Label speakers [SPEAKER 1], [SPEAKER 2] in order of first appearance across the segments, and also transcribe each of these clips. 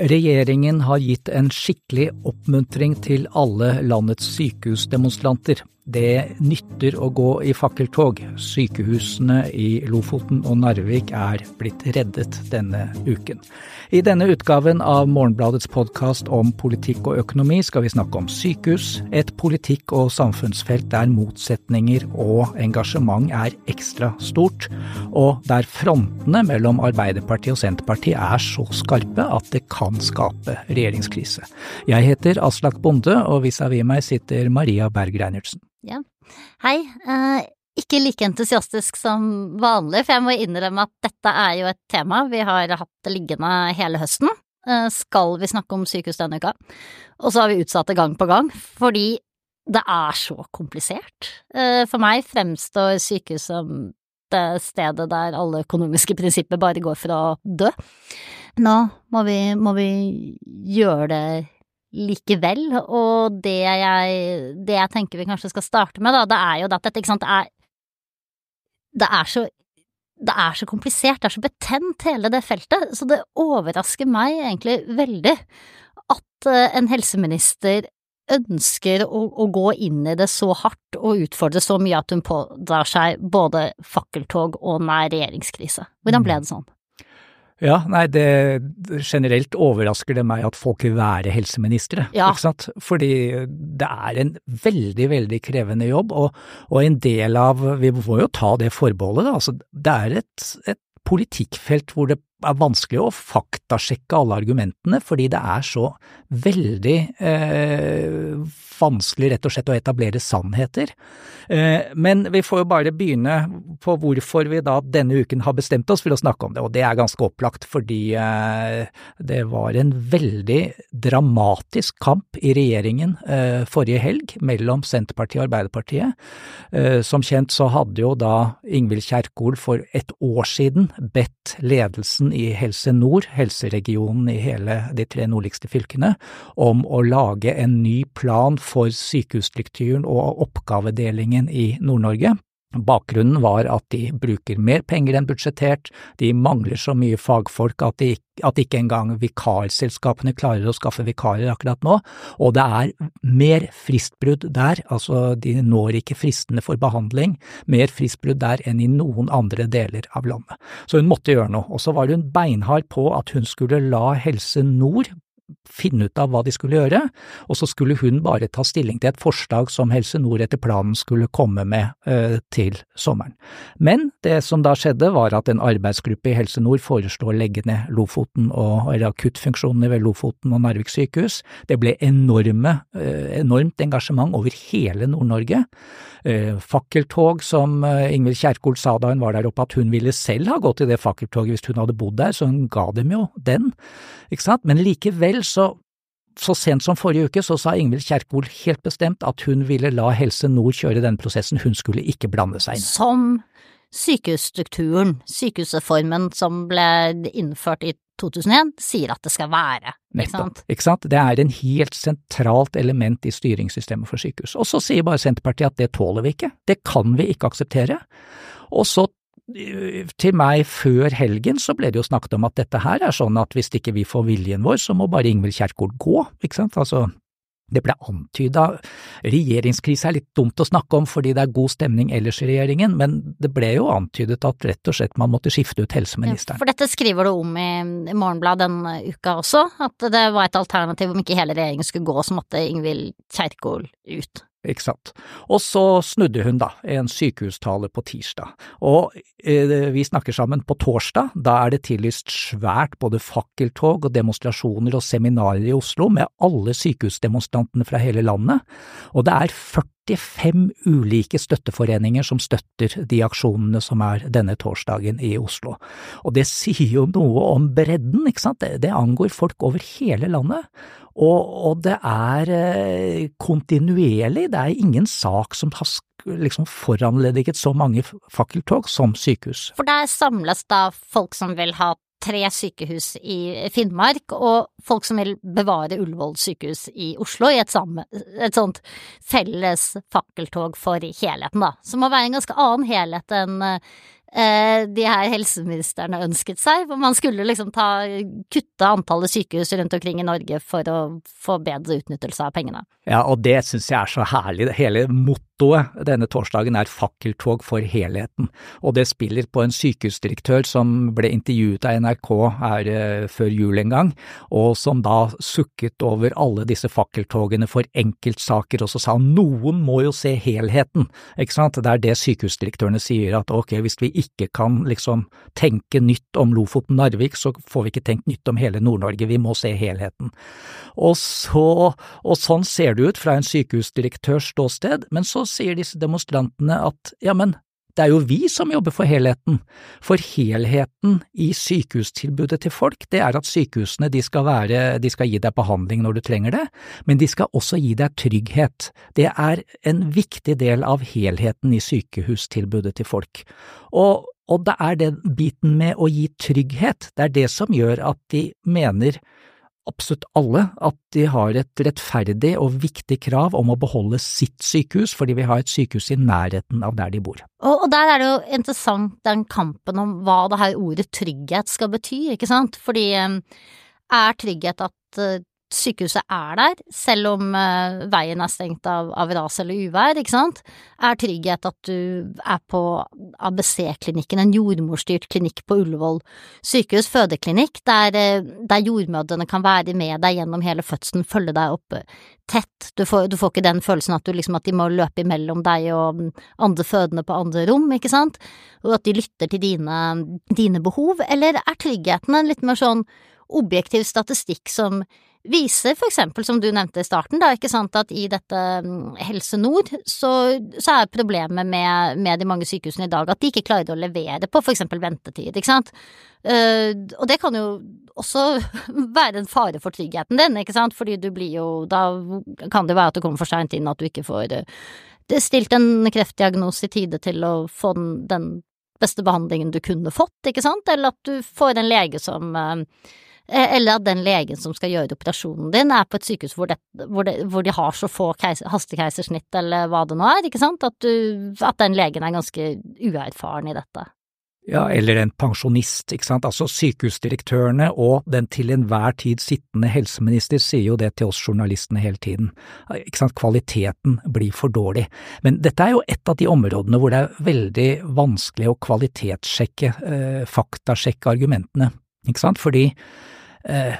[SPEAKER 1] Regjeringen har gitt en skikkelig oppmuntring til alle landets sykehusdemonstranter. Det nytter å gå i fakkeltog. Sykehusene i Lofoten og Narvik er blitt reddet denne uken. I denne utgaven av Morgenbladets podkast om politikk og økonomi skal vi snakke om sykehus, et politikk- og samfunnsfelt der motsetninger og engasjement er ekstra stort, og der frontene mellom Arbeiderpartiet og Senterpartiet er så skarpe at det kan skape regjeringskrise. Jeg heter Aslak Bonde, og vis-à-vis meg sitter Maria Berg Reinertsen.
[SPEAKER 2] Ja. Hei. Eh, ikke like entusiastisk som vanlig, for jeg må innrømme at dette er jo et tema vi har hatt det liggende hele høsten. Eh, skal vi snakke om sykehus denne uka? Og så har vi utsatt det gang på gang, fordi det er så komplisert. Eh, for meg fremstår sykehus som det stedet der alle økonomiske prinsipper bare går for å dø. Nå må vi, må vi gjøre det likevel, og det jeg, det jeg tenker vi kanskje skal starte med, da, det er jo at dette, ikke sant, det er Det er så det er så komplisert, det er så betent, hele det feltet, så det overrasker meg egentlig veldig at eh, en helseminister ønsker å, å, gå inn i det så hardt og utfordre så mye at hun pådrar seg både fakkeltog og nær regjeringskrise. Hvordan ble det sånn?
[SPEAKER 1] Ja, nei, det generelt overrasker det meg at folk vil være helseministre,
[SPEAKER 2] ja.
[SPEAKER 1] ikke sant. Fordi det er en veldig, veldig krevende jobb, og, og en del av Vi må jo ta det forbeholdet, da. Altså, det er et, et politikkfelt hvor det er vanskelig å faktasjekke alle argumentene, fordi det er så veldig eh, vanskelig rett og slett å etablere sannheter. Eh, men vi får jo bare begynne på hvorfor vi da denne uken har bestemt oss for å snakke om det, og det er ganske opplagt fordi eh, det var en veldig dramatisk kamp i regjeringen eh, forrige helg mellom Senterpartiet og Arbeiderpartiet. Eh, som kjent så hadde jo da Ingvild Kjerkol for et år siden bedt ledelsen i Helse Nord, helseregionen i hele de tre nordligste fylkene, om å lage en ny plan for sykehusstrukturen og oppgavedelingen i Nord-Norge. Bakgrunnen var at de bruker mer penger enn budsjettert, de mangler så mye fagfolk at, de, at ikke engang vikarselskapene klarer å skaffe vikarer akkurat nå, og det er mer fristbrudd der, altså de når ikke fristene for behandling, mer fristbrudd der enn i noen andre deler av landet. Så hun måtte gjøre noe, og så var hun beinhard på at hun skulle la Helse Nord finne ut av hva de skulle gjøre, og så skulle hun bare ta stilling til et forslag som Helse Nord etter planen skulle komme med uh, til sommeren. Men det som da skjedde var at en arbeidsgruppe i Helse Nord foreslo å legge ned Lofoten og, akuttfunksjonene ved Lofoten og Narvik sykehus. Det ble enorme, uh, enormt engasjement over hele Nord-Norge. Uh, fakkeltog, som Ingvild Kjerkol sa da hun var der oppe, at hun ville selv ha gått i det fakkeltoget hvis hun hadde bodd der, så hun ga dem jo den, ikke sant, men likevel så så sent som forrige uke så sa Ingvild Kjerkol helt bestemt at hun ville la Helse Nord kjøre den prosessen, hun skulle ikke blande seg inn.
[SPEAKER 2] Som sykehusstrukturen, sykehusreformen som ble innført i 2001, sier at det skal være.
[SPEAKER 1] Nettopp, ikke sant. Det er en helt sentralt element i styringssystemet for sykehus. Og så sier bare Senterpartiet at det tåler vi ikke, det kan vi ikke akseptere. Og så til meg før helgen så ble det jo snakket om at dette her er sånn at hvis ikke vi får viljen vår, så må bare Ingvild Kjerkol gå, ikke sant, altså det ble antyda regjeringskrise er litt dumt å snakke om fordi det er god stemning ellers i regjeringen, men det ble jo antydet at rett og slett man måtte skifte ut helseministeren.
[SPEAKER 2] For dette skriver du om i Morgenbladet denne uka også, at det var et alternativ om ikke hele regjeringen skulle gå, så måtte Ingvild Kjerkol ut.
[SPEAKER 1] Ikke sant. Og så snudde hun, da, en sykehustale på tirsdag. Og eh, vi snakker sammen på torsdag, da er det tillyst svært både fakkeltog og demonstrasjoner og seminarer i Oslo med alle sykehusdemonstrantene fra hele landet, og det er 45 ulike støtteforeninger som støtter de aksjonene som er denne torsdagen i Oslo. Og det sier jo noe om bredden, ikke sant, det, det angår folk over hele landet. Og, og det er eh, kontinuerlig, det er ingen sak som har liksom foranlediget så mange fakkeltog som sykehus.
[SPEAKER 2] For der samles da folk som vil ha tre sykehus i Finnmark, og folk som vil bevare Ullevål sykehus i Oslo i et, samme, et sånt felles fakkeltog for helheten, da. Som må være en ganske annen helhet enn eh, de her helseministrene ønsket seg, hvor man skulle liksom ta, kutte antallet sykehus rundt omkring i Norge for å få bedre utnyttelse av pengene.
[SPEAKER 1] Ja, og det syns jeg er så herlig. Hele mottoet denne torsdagen er fakkeltog for helheten, og det spiller på en sykehusdirektør som ble intervjuet av NRK her eh, før jul en gang, og som da sukket over alle disse fakkeltogene for enkeltsaker, og så sa han noen må jo se helheten, ikke sant, det er det sykehusdirektørene sier at ok, hvis vi ikke kan liksom tenke nytt om Lofoten-Narvik, så får vi ikke tenkt nytt om hele Nord-Norge, vi må se helheten. Og så, og sånn ser det ut fra en sykehusdirektørs ståsted, men så sier disse demonstrantene at ja, men det er jo vi som jobber for helheten, for helheten i sykehustilbudet til folk, det er at sykehusene de skal, være, de skal gi deg behandling når du trenger det, men de skal også gi deg trygghet. Det er en viktig del av helheten i sykehustilbudet til folk. Og, og det er den biten med å gi trygghet, det er det som gjør at de mener absolutt alle at de har et rettferdig og viktig krav om å beholde sitt sykehus, fordi vi har et sykehus i nærheten av der de bor.
[SPEAKER 2] Og, og der er det jo interessant den kampen om hva det her ordet trygghet skal bety, ikke sant, fordi eh, er trygghet at eh, sykehuset er der, selv om uh, veien er stengt av, av, ras eller uvær, ikke sant, er trygghet at du er på ABC-klinikken, en jordmorstyrt klinikk på Ullevål sykehus, fødeklinikk, der, uh, der, jordmødrene kan være med deg gjennom hele fødselen, følge deg opp tett, du får, du får, ikke den følelsen at, liksom, at de må løpe imellom deg og andre fødende på andre rom, ikke sant, og at de lytter til dine, dine behov, eller er tryggheten en litt mer sånn objektiv statistikk som viser for eksempel, som du nevnte i starten, da, ikke sant, at i dette mm, Helse Nord så, så er problemet med, med, de mange sykehusene i dag at de ikke klarer å levere på for eksempel ventetid, ikke sant. Uh, og det kan jo også være en fare for tryggheten din, ikke sant, fordi du blir jo Da kan det være at du kommer for seint inn, at du ikke får uh, stilt en kreftdiagnose i tide til å få den, den beste behandlingen du kunne fått, ikke sant, eller at du får en lege som uh, Eh, eller at den legen som skal gjøre operasjonen din, er på et sykehus hvor, det, hvor, det, hvor de har så få hastekeisersnitt, eller hva det nå er, ikke sant, at, du, at den legen er ganske uerfaren i dette.
[SPEAKER 1] Ja, eller en pensjonist, ikke sant, altså sykehusdirektørene og den til enhver tid sittende helseminister sier jo det til oss journalistene hele tiden, ikke sant, kvaliteten blir for dårlig. Men dette er jo et av de områdene hvor det er veldig vanskelig å kvalitetssjekke, eh, faktasjekke argumentene, ikke sant, fordi Eh,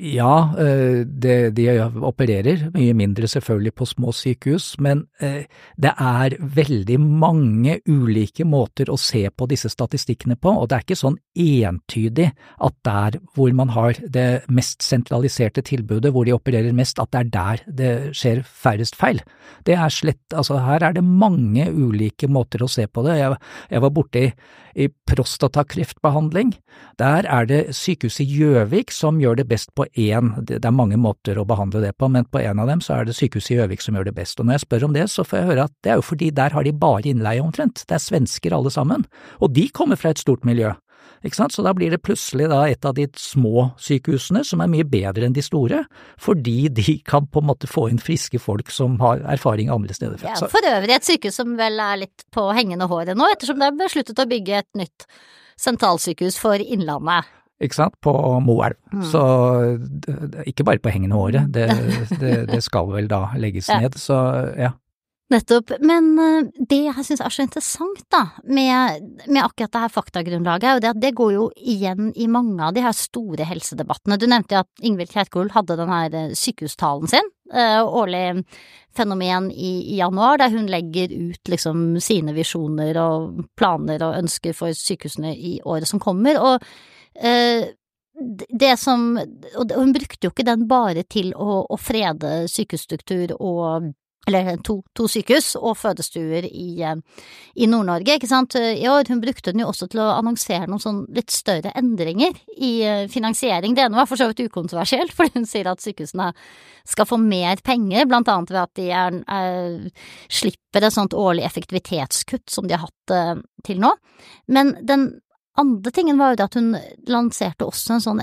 [SPEAKER 1] ja, eh, det, de opererer mye mindre selvfølgelig på små sykehus, men eh, det er veldig mange ulike måter å se på disse statistikkene på, og det er ikke sånn entydig at der hvor man har det mest sentraliserte tilbudet, hvor de opererer mest, at det er der det skjer færrest feil. Det er slett, altså her er det mange ulike måter å se på det. Jeg, jeg var borte i i prostatakreftbehandling, der er det sykehuset i Gjøvik som gjør det best på én, det er mange måter å behandle det på, men på en av dem så er det sykehuset i Gjøvik som gjør det best. Og når jeg spør om det, så får jeg høre at det er jo fordi der har de bare innleie omtrent, det er svensker alle sammen, og de kommer fra et stort miljø. Ikke sant? Så da blir det plutselig da et av de små sykehusene som er mye bedre enn de store, fordi de kan på en måte få inn friske folk som har erfaring andre steder fra.
[SPEAKER 2] Ja, for øvrig et sykehus som vel er litt på hengende håret nå, ettersom det er besluttet å bygge et nytt sentralsykehus for Innlandet.
[SPEAKER 1] Ikke sant, på Moelv. Mm. Så ikke bare på hengende håret, det, det, det, skal vel da legges ja. ned, så ja.
[SPEAKER 2] Nettopp. Men eh, det jeg syns er så interessant, da, med, med, akkurat det her faktagrunnlaget, er jo det at det går jo igjen i mange av de her store helsedebattene. Du nevnte jo at Ingvild Kjerkol hadde den her eh, sykehustalen sin, eh, årlig fenomen i, i, januar, der hun legger ut liksom sine visjoner og planer og ønsker for sykehusene i året som kommer. Og det som Og hun brukte jo ikke den bare til å, å frede sykehusstruktur og eller to, to, sykehus og fødestuer i, eh, i Nord-Norge, ikke sant, i år. Hun brukte den jo også til å annonsere noen sånn litt større endringer i eh, finansiering. Det ene var for så vidt ukontroversielt, fordi hun sier at sykehusene skal få mer penger, blant annet ved at de er, er, slipper et sånt årlig effektivitetskutt som de har hatt til nå. Men den andre tingen var jo det at hun lanserte også en sånn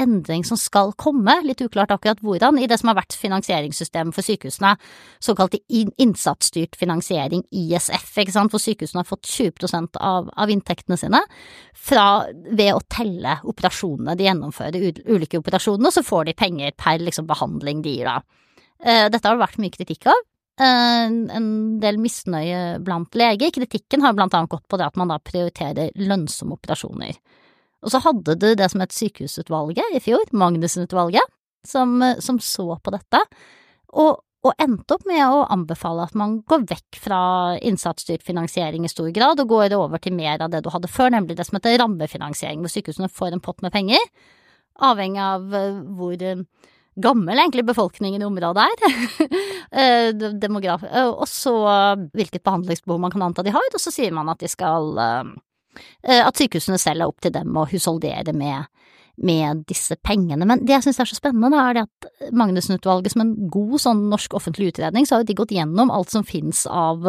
[SPEAKER 2] endring som skal komme, litt uklart akkurat hvordan, i det som har vært finansieringssystemet for sykehusene, såkalt innsatsstyrt finansiering, ISF, ikke sant, hvor sykehusene har fått 20 av, av inntektene sine fra, ved å telle operasjonene de gjennomfører, ulike operasjoner, og så får de penger per liksom, behandling de gir da. Eh, dette har det vært mye kritikk av. En del misnøye blant leger. Kritikken har blant annet gått på det at man da prioriterer lønnsomme operasjoner. Og så hadde du det som het Sykehusutvalget i fjor, Magnussen-utvalget, som, som, så på dette, og, og, endte opp med å anbefale at man går vekk fra innsatsstyrt finansiering i stor grad, og går over til mer av det du hadde før, nemlig det som heter rammefinansiering, hvor sykehusene får en pott med penger, avhengig av eh, hvor gammel egentlig befolkningen i området er, eh, demograf, og så hvilket behandlingsbehov man kan anta de har, og så sier man at de skal Eh, at sykehusene selv er opp til dem å husholdere med, med disse pengene. Men det jeg synes er så spennende, er det at Magnussen-utvalget som en god sånn norsk offentlig utredning, så har jo de gått gjennom alt som finnes av,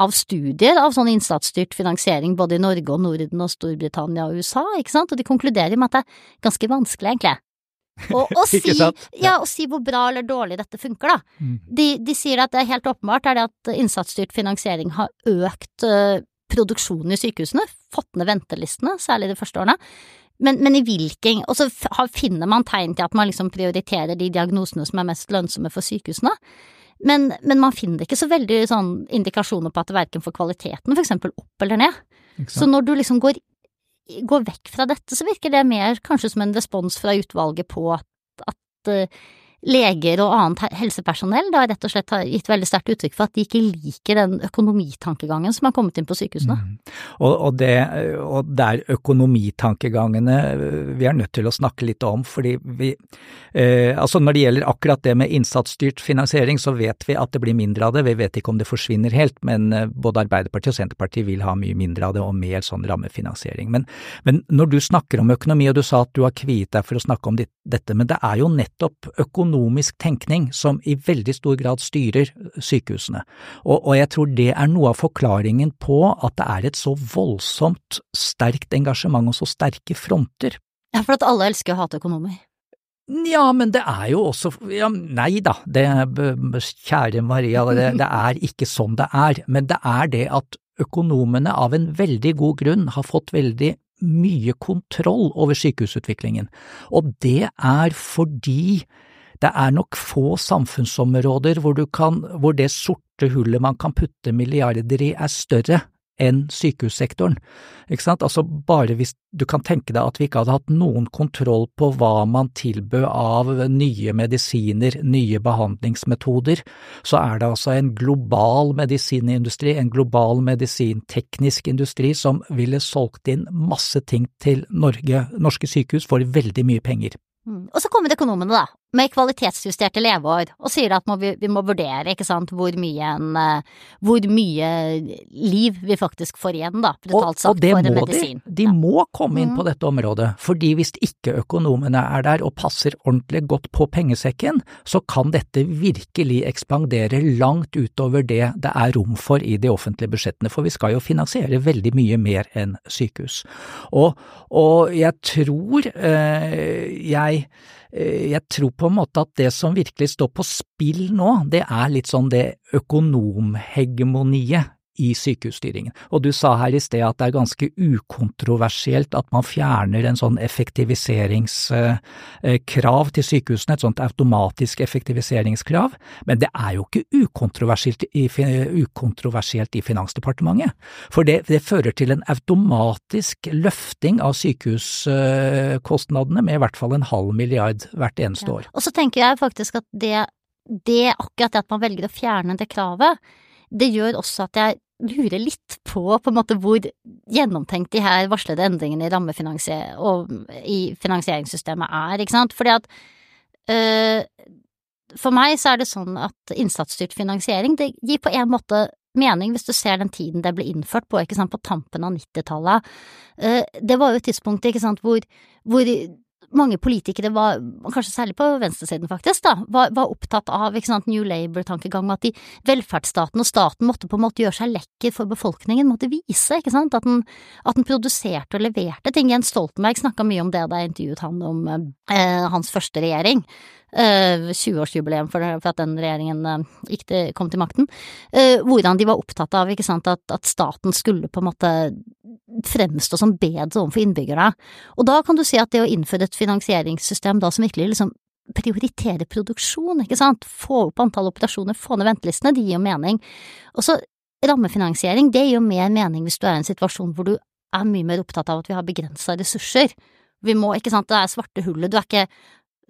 [SPEAKER 2] av studier av sånn innsatsstyrt finansiering både i Norge og Norden og Storbritannia og USA, ikke sant, og de konkluderer med at det er ganske vanskelig, egentlig. Og, og, si, ja, og si hvor bra eller dårlig dette funker, da. Mm. De, de, sier at det er helt åpenbart er det at innsatsstyrt finansiering har økt uh, produksjonen i sykehusene, fått ned ventelistene, særlig de første årene. Men, men, i hvilken Og så finner man tegn til at man liksom prioriterer de diagnosene som er mest lønnsomme for sykehusene. Men, men man finner ikke så veldig sånn indikasjoner på at det verken får kvaliteten for eksempel opp eller ned. Så når du liksom går, går, vekk fra dette, så virker det mer kanskje som en respons fra utvalget på at, at uh, leger og annet helsepersonell da rett og slett har gitt veldig sterkt uttrykk for at de ikke liker den økonomitankegangen som har kommet inn på sykehusene. Mm.
[SPEAKER 1] Og, og, det, og det er økonomitankegangene vi er nødt til å snakke litt om, fordi vi eh, Altså når det gjelder akkurat det med innsatsstyrt finansiering, så vet vi at det blir mindre av det. Vi vet ikke om det forsvinner helt, men eh, både Arbeiderpartiet og Senterpartiet vil ha mye mindre av det og mer sånn rammefinansiering. Men, men når du snakker om økonomi, og du sa at du har kviet deg for å snakke om dette, men det er jo nettopp økonomi økonomisk tenkning som i veldig stor grad styrer sykehusene, og, og, jeg tror det er noe av forklaringen på at det er et så voldsomt sterkt engasjement og så sterke fronter.
[SPEAKER 2] Ja, for at alle elsker å hate økonomer.
[SPEAKER 1] Ja, men det er jo også ja, Nei da, det, kjære Maria, det, det er ikke sånn det er, men det er det at økonomene av en veldig god grunn har fått veldig mye kontroll over sykehusutviklingen, og det er fordi det er nok få samfunnsområder hvor, kan, hvor det sorte hullet man kan putte milliarder i er større enn sykehussektoren. Ikke sant? Altså bare hvis du kan tenke deg at vi ikke hadde hatt noen kontroll på hva man tilbød av nye medisiner, nye behandlingsmetoder, så er det altså en global medisinindustri, en global medisinteknisk industri som ville solgt inn masse ting til Norge, norske sykehus for veldig mye penger.
[SPEAKER 2] Mm. Og så kommer økonomene, da, med kvalitetsjusterte leveår, og sier at må vi, vi, må vurdere ikke sant, hvor mye, en, uh, hvor mye liv vi faktisk får igjen, da, brutalt sagt, for må medisin.
[SPEAKER 1] De, de ja. må komme inn mm. på dette området, fordi hvis ikke økonomene er der og passer ordentlig godt på pengesekken, så kan dette virkelig ekspandere langt utover det det er rom for i de offentlige budsjettene, for vi skal jo finansiere veldig mye mer enn sykehus. Og, og jeg tror uh, jeg jeg, eh, tror på en måte at det som virkelig står på spill nå, det er litt sånn det økonomhegemoniet i sykehusstyringen. Og du sa her i sted at det er ganske ukontroversielt at man fjerner en sånn effektiviseringskrav til sykehusene, et sånt automatisk effektiviseringskrav, men det er jo ikke ukontroversielt i, ukontroversielt i Finansdepartementet. For det, det, fører til en automatisk løfting av sykehuskostnadene med i hvert fall en halv milliard hvert eneste år.
[SPEAKER 2] Og så tenker jeg faktisk at det, det akkurat det at man velger å fjerne det kravet, det gjør også at jeg lurer litt på på en måte hvor gjennomtenkt de her varslede endringene i rammefinansier og i finansieringssystemet er, ikke sant, fordi at øh, for meg så er det sånn at innsatsstyrt finansiering, det gir på en måte mening hvis du ser den tiden det ble innført på, ikke sant, på tampen av 90-tallet. Uh, det var jo et tidspunkt, ikke sant, hvor, hvor mange politikere var, kanskje særlig på venstresiden faktisk, da, var, var opptatt av sant, New Labour-tankegang at de, velferdsstaten og staten måtte på en måte gjøre seg lekker for befolkningen, måtte vise ikke sant, at den, at den produserte og leverte ting. Jens Stoltenberg snakka mye om det da jeg intervjuet han om eh, hans første regjering. 20-årsjubileum eh, for, at den regjeringen uh, til, kom til makten, uh, hvordan de var opptatt av sant, at, at, staten skulle på en måte fremstå som bedre overfor innbyggerne. Og da kan du si at det å innføre et finansieringssystem da som virkelig liksom prioriterer produksjon, ikke sant, få opp antall operasjoner, få ned ventelistene, det gir jo mening. Og så rammefinansiering, det gir jo mer mening hvis du er i en situasjon hvor du er mye mer opptatt av at vi har begrensa ressurser. Vi må, ikke sant, det er svarte hullet, du er ikke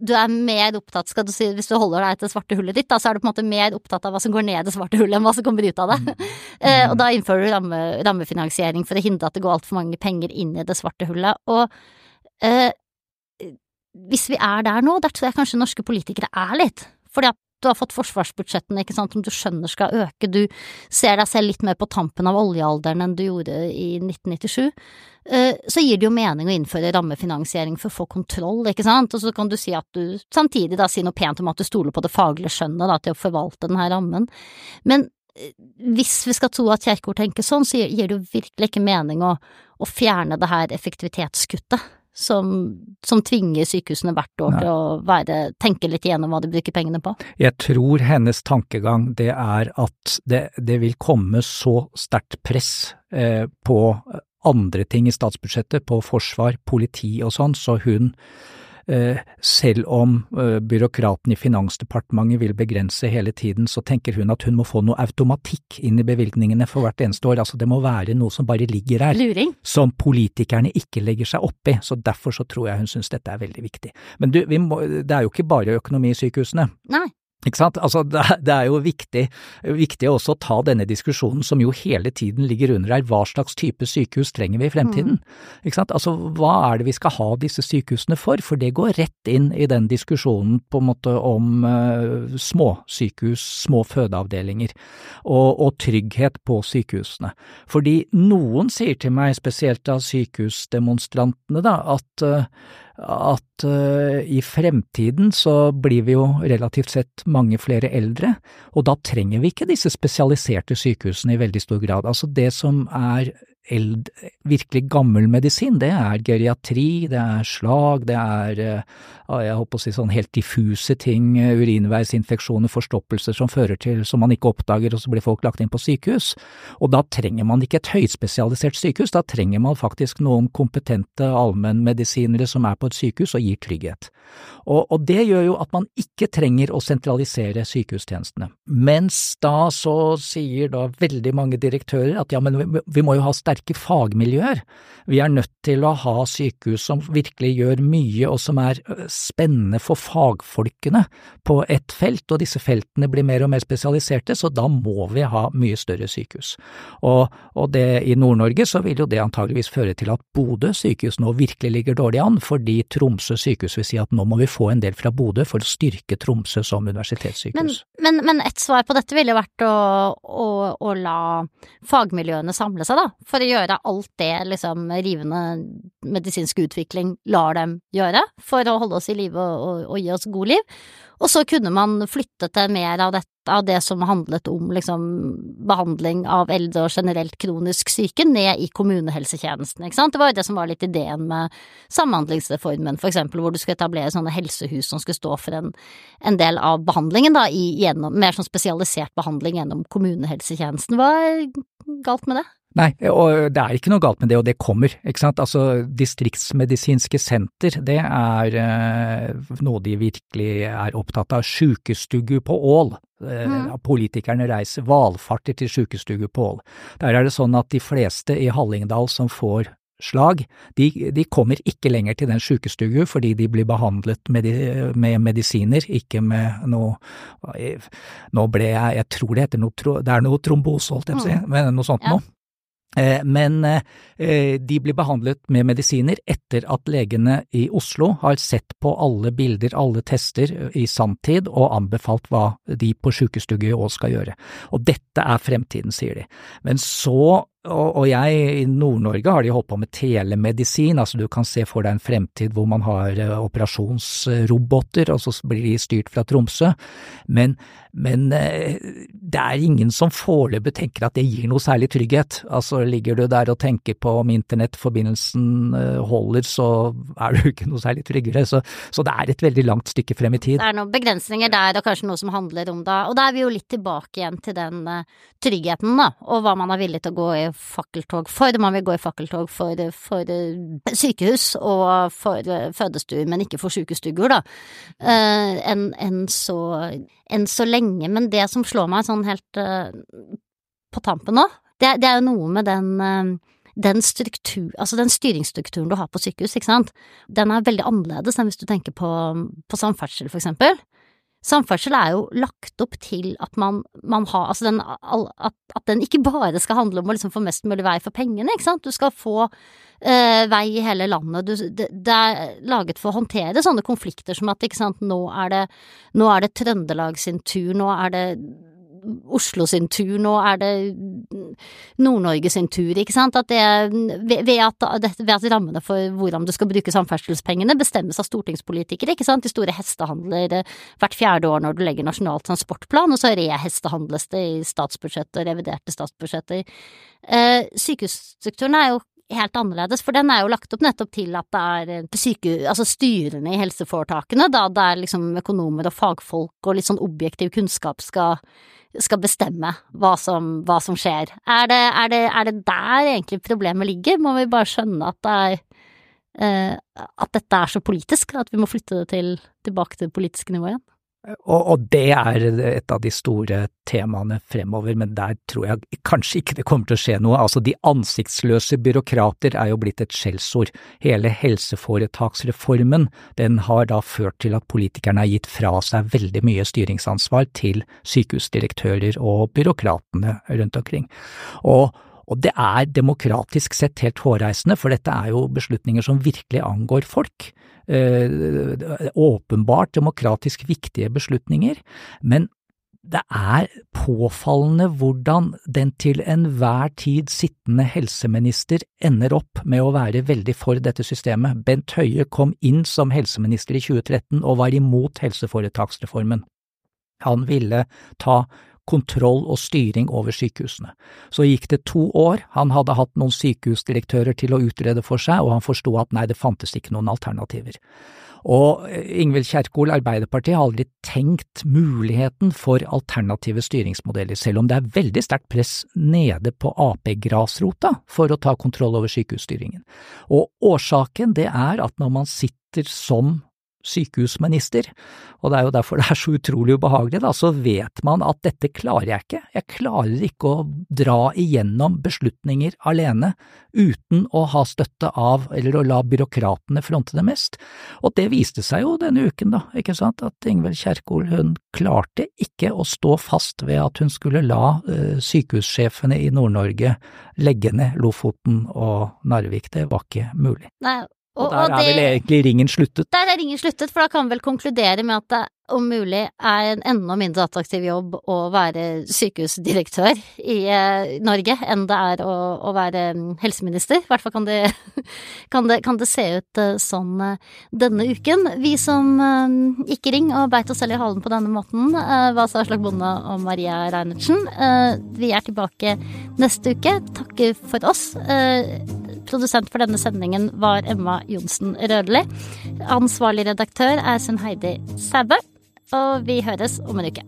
[SPEAKER 2] du er mer opptatt, skal du si, hvis du holder deg til det svarte hullet ditt, da, så er du på en måte mer opptatt av hva som går ned det svarte hullet, enn hva som kommer ut av det. Mm. eh, og da innfører du ramme, rammefinansiering for å hindre at det går altfor mange penger inn i det svarte hullet. Og eh, hvis vi er der nå, der tror jeg kanskje norske politikere er litt. Fordi at du har fått forsvarsbudsjettene, ikke sant, som du skjønner skal øke, du ser deg selv litt mer på tampen av oljealderen enn du gjorde i 1997, eh, så gir det jo mening å innføre rammefinansiering for å få kontroll, ikke sant, og så kan du si at du samtidig da sier noe pent om at du stoler på det faglige skjønnet da til å forvalte denne rammen, men eh, hvis vi skal tro at Kjerkol tenker sånn, så gir det jo virkelig ikke mening å, å fjerne det her effektivitetskuttet som, som, tvinger sykehusene hvert år Nei. til å være, tenke litt igjennom hva de bruker pengene på?
[SPEAKER 1] Jeg tror hennes tankegang det er at det, det vil komme så sterkt press eh, på andre ting i statsbudsjettet, på forsvar, politi og sånn, så hun selv om eh, byråkraten i Finansdepartementet vil begrense hele tiden, så tenker hun at hun må få noe automatikk inn i bevilgningene for hvert eneste år. Altså det må være noe som bare ligger her,
[SPEAKER 2] Luring.
[SPEAKER 1] som politikerne ikke legger seg opp i. Så derfor så tror jeg hun syns dette er veldig viktig. Men du, må, det er jo ikke bare økonomi i sykehusene.
[SPEAKER 2] Nei.
[SPEAKER 1] Ikke sant? Altså, det, er jo viktig, viktig også å ta denne diskusjonen som jo hele tiden ligger under her, hva slags type sykehus trenger vi i fremtiden? Mm. Ikke sant? Altså, hva er det vi skal ha disse sykehusene for? For det går rett inn i den diskusjonen på en måte om uh, småsykehus, små fødeavdelinger, og, og, trygghet på sykehusene. Fordi noen sier til meg, spesielt av sykehusdemonstrantene, da, at uh, at uh, i fremtiden så blir vi jo relativt sett mange flere eldre, og da trenger vi ikke disse spesialiserte sykehusene i veldig stor grad. Altså det som er eld, virkelig gammel medisin, det er geriatri, det er slag, det er eh, jeg håper å si sånn helt diffuse ting, urinveisinfeksjoner, forstoppelser som fører til, som man ikke oppdager, og så blir folk lagt inn på sykehus. Og da trenger man ikke et høyspesialisert sykehus, da trenger man faktisk noen kompetente allmennmedisinere som er på et sykehus og gir trygghet. Og, og det gjør jo at man ikke trenger å sentralisere sykehustjenestene. Mens da så sier da veldig mange direktører at ja, men vi, vi må jo ha sterke sterke fagmiljøer. Vi er nødt til å ha sykehus som virkelig gjør mye og som er spennende for fagfolkene på ett felt, og disse feltene blir mer og mer spesialiserte, så da må vi ha mye større sykehus. Og, og det, i Nord-Norge så vil jo det antageligvis føre til at Bodø sykehus nå virkelig ligger dårlig an, fordi Tromsø sykehus vil si at nå må vi få en del fra Bodø for å styrke Tromsø som universitetssykehus.
[SPEAKER 2] Men, men, men et svar på dette ville vært å, å, å la fagmiljøene samle seg, da, for å gjøre alt det liksom rivende medisinsk utvikling lar dem gjøre, for å holde oss i live og, og, og, gi oss god liv. Og så kunne man flytte til mer av, dette, av det som handlet om liksom behandling av eldre og generelt kronisk syke, ned i kommunehelsetjenesten, ikke sant. Det var jo det som var litt ideen med Samhandlingsreformen, for eksempel, hvor du skulle etablere sånne helsehus som skulle stå for en, en del av behandlingen, da, i, gjennom mer sånn spesialisert behandling gjennom kommunehelsetjenesten. Hva er galt med det?
[SPEAKER 1] Nei, og det er ikke noe galt med det, og det kommer, ikke sant. Altså, distriktsmedisinske senter, det er eh, noe de virkelig er opptatt av. Sjukestugu på Ål. Eh, mm. Politikerne reiser valfarter til sjukestugu på Ål. Der er det sånn at de fleste i Hallingdal som får slag, de, de kommer ikke lenger til den sjukestugu fordi de blir behandlet med, med, medisiner, ikke med noe Nå ble jeg, jeg tror det heter noe, det er noe trombose, holdt jeg på å si, mm. men noe sånt ja. noe. Eh, men eh, de blir behandlet med medisiner etter at legene i Oslo har sett på alle bilder, alle tester eh, i sanntid og anbefalt hva de på sjukestugu òg skal gjøre. Og dette er fremtiden, sier de. Men så og, og jeg, i Nord-Norge har de holdt på med telemedisin, altså du kan se for deg en fremtid hvor man har uh, operasjonsroboter, og så blir de styrt fra Tromsø, men, men uh, det er ingen som foreløpig tenker at det gir noe særlig trygghet. Altså ligger du der og tenker på om internettforbindelsen uh, holder, så er du ikke noe særlig tryggere, så, så, det er et veldig langt stykke frem i tid.
[SPEAKER 2] Det er noen begrensninger der, og kanskje noe som handler om da, og da er vi jo litt tilbake igjen til den tryggheten, da, og hva man er villig til å gå i fakkeltog for. Man vil gå i fakkeltog for, for eh, sykehus og for eh, fødestuer, men ikke for sykestuer, da, uh, enn en så, en så, lenge. Men det som slår meg sånn helt på tampen nå, det, det, er jo noe med den den struktur, altså den styringsstrukturen du har på sykehus, ikke sant, den er veldig annerledes enn hvis du tenker på, på samferdsel, for eksempel. Samferdsel er jo lagt opp til at man, man har Altså den, at, at, den ikke bare skal handle om å liksom få mest mulig vei for pengene, ikke sant. Du skal få eh, vei i hele landet. Du, det, det, er laget for å håndtere sånne konflikter som at ikke sant, nå er det, nå er det Trøndelag sin tur, nå er det Oslo sin tur, nå er det Nord-Norge sin tur, ikke sant. At det, ved, at, ved at rammene for hvordan du skal bruke samferdselspengene bestemmes av stortingspolitikere, ikke sant. De store hestehandler eh, hvert fjerde år når du legger Nasjonal transportplan, og så rehestehandles det i statsbudsjettet og reviderte statsbudsjetter. Eh, sykehusstrukturen er jo helt annerledes, for den er jo lagt opp nettopp til at det er eh, syke, altså styrene i helseforetakene, da det er liksom økonomer og fagfolk og litt sånn objektiv kunnskap skal skal bestemme hva som, hva som skjer. Er det, er, det, er det, der egentlig problemet ligger? Må vi bare skjønne at det er eh, at dette er så politisk, at vi må flytte det til, tilbake til det politiske nivået igjen?
[SPEAKER 1] Og, og, det er et av de store temaene fremover, men der tror jeg kanskje ikke det kommer til å skje noe. Altså, de ansiktsløse byråkrater er jo blitt et skjellsord. Hele helseforetaksreformen, den har da ført til at politikerne har gitt fra seg veldig mye styringsansvar til sykehusdirektører og byråkratene rundt omkring. Og og det er demokratisk sett helt hårreisende, for dette er jo beslutninger som virkelig angår folk. Eh, åpenbart demokratisk viktige beslutninger, men det er påfallende hvordan den til enhver tid sittende helseminister ender opp med å være veldig for dette systemet. Bent Høie kom inn som helseminister i 2013 og var imot helseforetaksreformen. Han ville ta kontroll og styring over sykehusene. Så gikk det to år, han hadde hatt noen sykehusdirektører til å utrede for seg, og han forsto at nei, det fantes ikke noen alternativer. Og eh, Ingvild Kjerkol, Arbeiderpartiet, har aldri tenkt muligheten for alternative styringsmodeller, selv om det er veldig sterkt press nede på Ap-grasrota for å ta kontroll over sykehusstyringen. Og årsaken det er at når man sitter som sykehusminister, og det er jo derfor det er så utrolig ubehagelig, da, så vet man at dette klarer jeg ikke, jeg klarer ikke å dra igjennom beslutninger alene uten å ha støtte av eller å la byråkratene fronte det mest, og det viste seg jo denne uken, da, ikke sant, at Ingvild Kjerkol hun klarte ikke å stå fast ved at hun skulle la uh, sykehussjefene i Nord-Norge legge ned Lofoten og Narvik, det var ikke mulig.
[SPEAKER 2] Nei,
[SPEAKER 1] og, og der og det, er vel egentlig ringen sluttet?
[SPEAKER 2] Der er ringen sluttet, for da kan vi vel konkludere med at det om mulig er en enda mindre attraktiv jobb å være sykehusdirektør i eh, Norge enn det er å, å være mm, helseminister. I hvert fall kan det, kan det, kan det se ut eh, sånn uh, denne uken. Vi som gikk i ring og beit oss selv i halen på denne måten, var Aslak Bonde og Maria Reinertsen. vi er tilbake neste uke. Takker for oss. Produsent for denne sendingen var Emma Johnsen Rødli. Ansvarlig redaktør er Sunn Heidi Sæbø og vi høres om en uke.